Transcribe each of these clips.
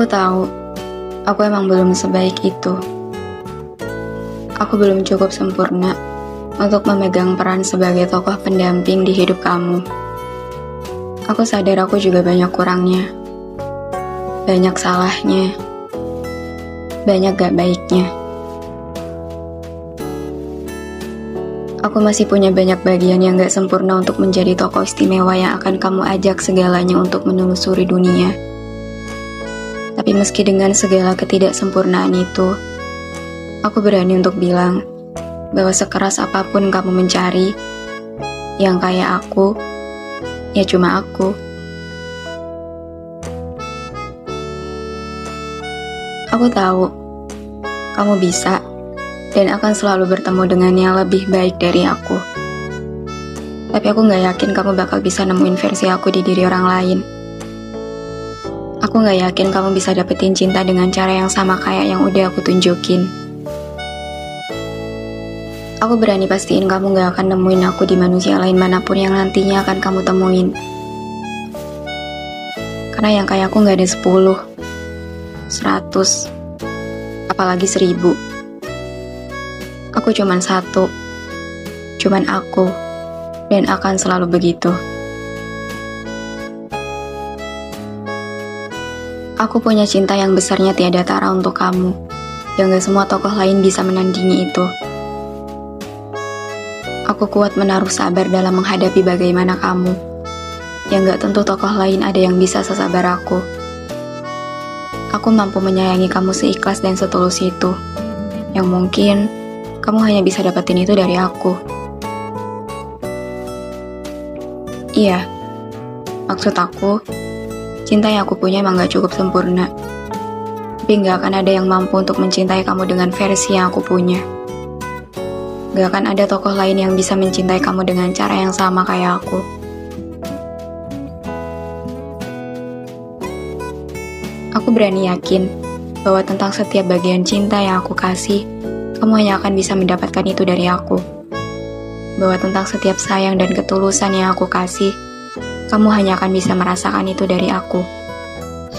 Aku tahu, aku emang belum sebaik itu. Aku belum cukup sempurna untuk memegang peran sebagai tokoh pendamping di hidup kamu. Aku sadar aku juga banyak kurangnya, banyak salahnya, banyak gak baiknya. Aku masih punya banyak bagian yang gak sempurna untuk menjadi tokoh istimewa yang akan kamu ajak segalanya untuk menelusuri dunia. Tapi meski dengan segala ketidaksempurnaan itu, aku berani untuk bilang bahwa sekeras apa pun kamu mencari, yang kayak aku, ya cuma aku. Aku tahu kamu bisa dan akan selalu bertemu dengan yang lebih baik dari aku. Tapi aku gak yakin kamu bakal bisa nemuin versi aku di diri orang lain. Aku gak yakin kamu bisa dapetin cinta dengan cara yang sama kayak yang udah aku tunjukin. Aku berani pastiin kamu gak akan nemuin aku di manusia lain mana pun yang nantinya akan kamu temuin. Karena yang kayak aku gak ada 10, 100, apalagi 1000. Aku cuman satu, cuman aku, dan akan selalu begitu. Aku punya cinta yang besarnya tiada tara untuk kamu, yang gak semua tokoh lain bisa menandingi itu. Aku kuat menaruh sabar dalam menghadapi bagaimana kamu, yang gak tentu tokoh lain ada yang bisa sesabar aku. Aku mampu menyayangi kamu seikhlas dan setulus itu, yang mungkin kamu hanya bisa dapetin itu dari aku. Iya, maksud aku, Cinta yang aku punya emang gak cukup sempurna. Tapi gak akan ada yang mampu untuk mencintai kamu dengan versi yang aku punya. Gak akan ada tokoh lain yang bisa mencintai kamu dengan cara yang sama kayak aku. Aku berani yakin bahwa tentang setiap bagian cinta yang aku kasih, kamu hanya akan bisa mendapatkan itu dari aku. Bahwa tentang setiap sayang dan ketulusan yang aku kasih, kamu hanya akan bisa merasakan itu dari aku.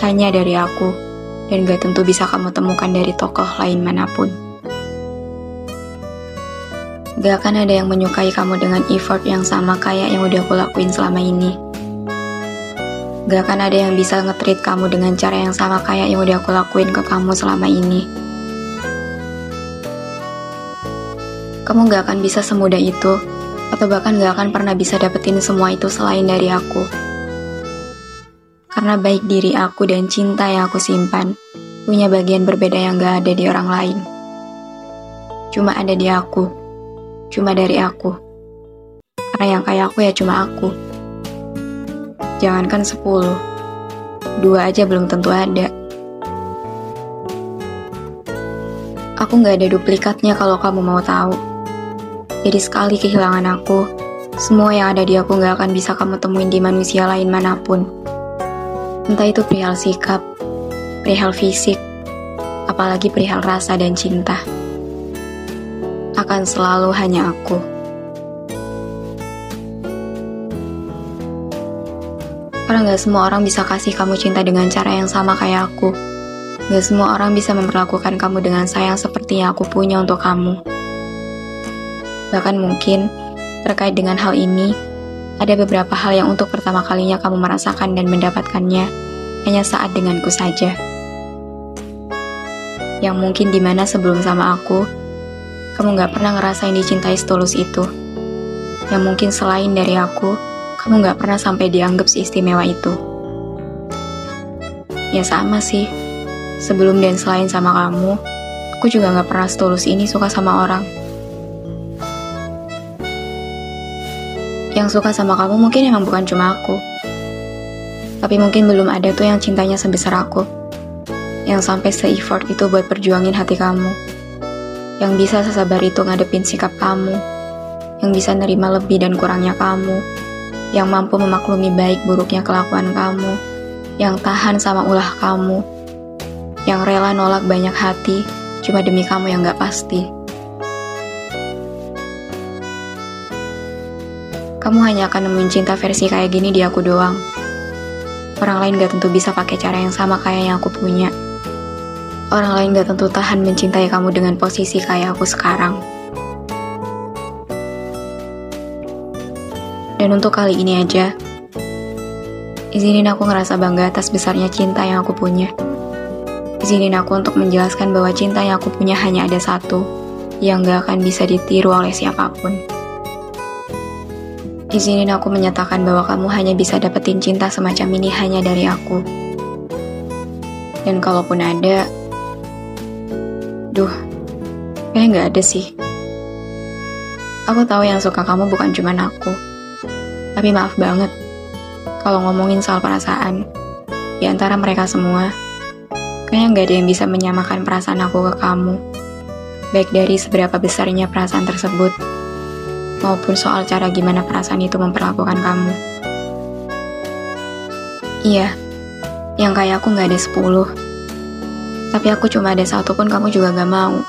Hanya dari aku, dan gak tentu bisa kamu temukan dari tokoh lain mana pun. Gak akan ada yang menyukai kamu dengan effort yang sama kayak yang udah aku lakuin selama ini. Gak akan ada yang bisa ngetrit kamu dengan cara yang sama kayak yang udah aku lakuin ke kamu selama ini. Kamu gak akan bisa semudah itu atau bahkan gak akan pernah bisa dapetin semua itu selain dari aku. Karena baik diri aku dan cinta yang aku simpan, punya bagian berbeda yang gak ada di orang lain. Cuma ada di aku, cuma dari aku. Karena yang kayak aku ya cuma aku. Jangankan sepuluh, dua aja belum tentu ada. Aku gak ada duplikatnya kalau kamu mau tahu. Jadi sekali kehilangan aku, semua yang ada di aku gak akan bisa kamu temuin di manusia lain mana pun. Entah itu perihal sikap, perihal fisik, apalagi perihal rasa dan cinta. Akan selalu hanya aku. Karena gak semua orang bisa kasih kamu cinta dengan cara yang sama kayak aku. Gak semua orang bisa memperlakukan kamu dengan sayang seperti yang aku punya untuk kamu. Bahkan mungkin, terkait dengan hal ini, ada beberapa hal yang untuk pertama kalinya kamu merasakan dan mendapatkannya hanya saat denganku saja. Yang mungkin di mana sebelum sama aku, kamu gak pernah ngerasain dicintai setulus itu. Yang mungkin selain dari aku, kamu gak pernah sampai dianggap seistimewa itu. Ya sama sih, sebelum dan selain sama kamu, aku juga gak pernah setulus ini suka sama orang. Yang suka sama kamu mungkin emang bukan cuma aku. Tapi mungkin belum ada tuh yang cintanya sebesar aku. Yang sampai se-effort itu buat perjuangin hati kamu. Yang bisa sesabar itu ngadepin sikap kamu. Yang bisa nerima lebih dan kurangnya kamu. Yang mampu memaklumi baik buruknya kelakuan kamu. Yang tahan sama ulah kamu. Yang rela nolak banyak hati cuma demi kamu yang gak pasti. Kamu hanya akan nemuin cinta versi kayak gini di aku doang. Orang lain gak tentu bisa pakai cara yang sama kayak yang aku punya. Orang lain gak tentu tahan mencintai kamu dengan posisi kayak aku sekarang. Dan untuk kali ini aja, izinin aku ngerasa bangga atas besarnya cinta yang aku punya. Izinin aku untuk menjelaskan bahwa cinta yang aku punya hanya ada satu, yang gak akan bisa ditiru oleh siapa pun. Izinin aku menyatakan bahwa kamu hanya bisa dapetin cinta semacam ini hanya dari aku. Dan kalaupun ada, duh, kayaknya nggak ada sih. Aku tahu yang suka kamu bukan cuma aku. Tapi maaf banget, kalau ngomongin soal perasaan, di antara mereka semua, kayaknya nggak ada yang bisa menyamakan perasaan aku ke kamu. Baik dari seberapa besarnya perasaan tersebut, maupun soal cara gimana perasaan itu memperlakukan kamu. Iya, yang kayak aku gak ada sepuluh. Tapi aku cuma ada satu pun kamu juga gak mau.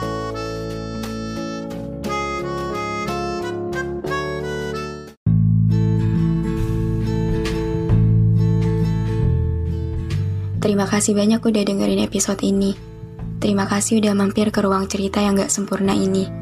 Terima kasih banyak udah dengerin episode ini. Terima kasih udah mampir ke ruang cerita yang gak sempurna ini.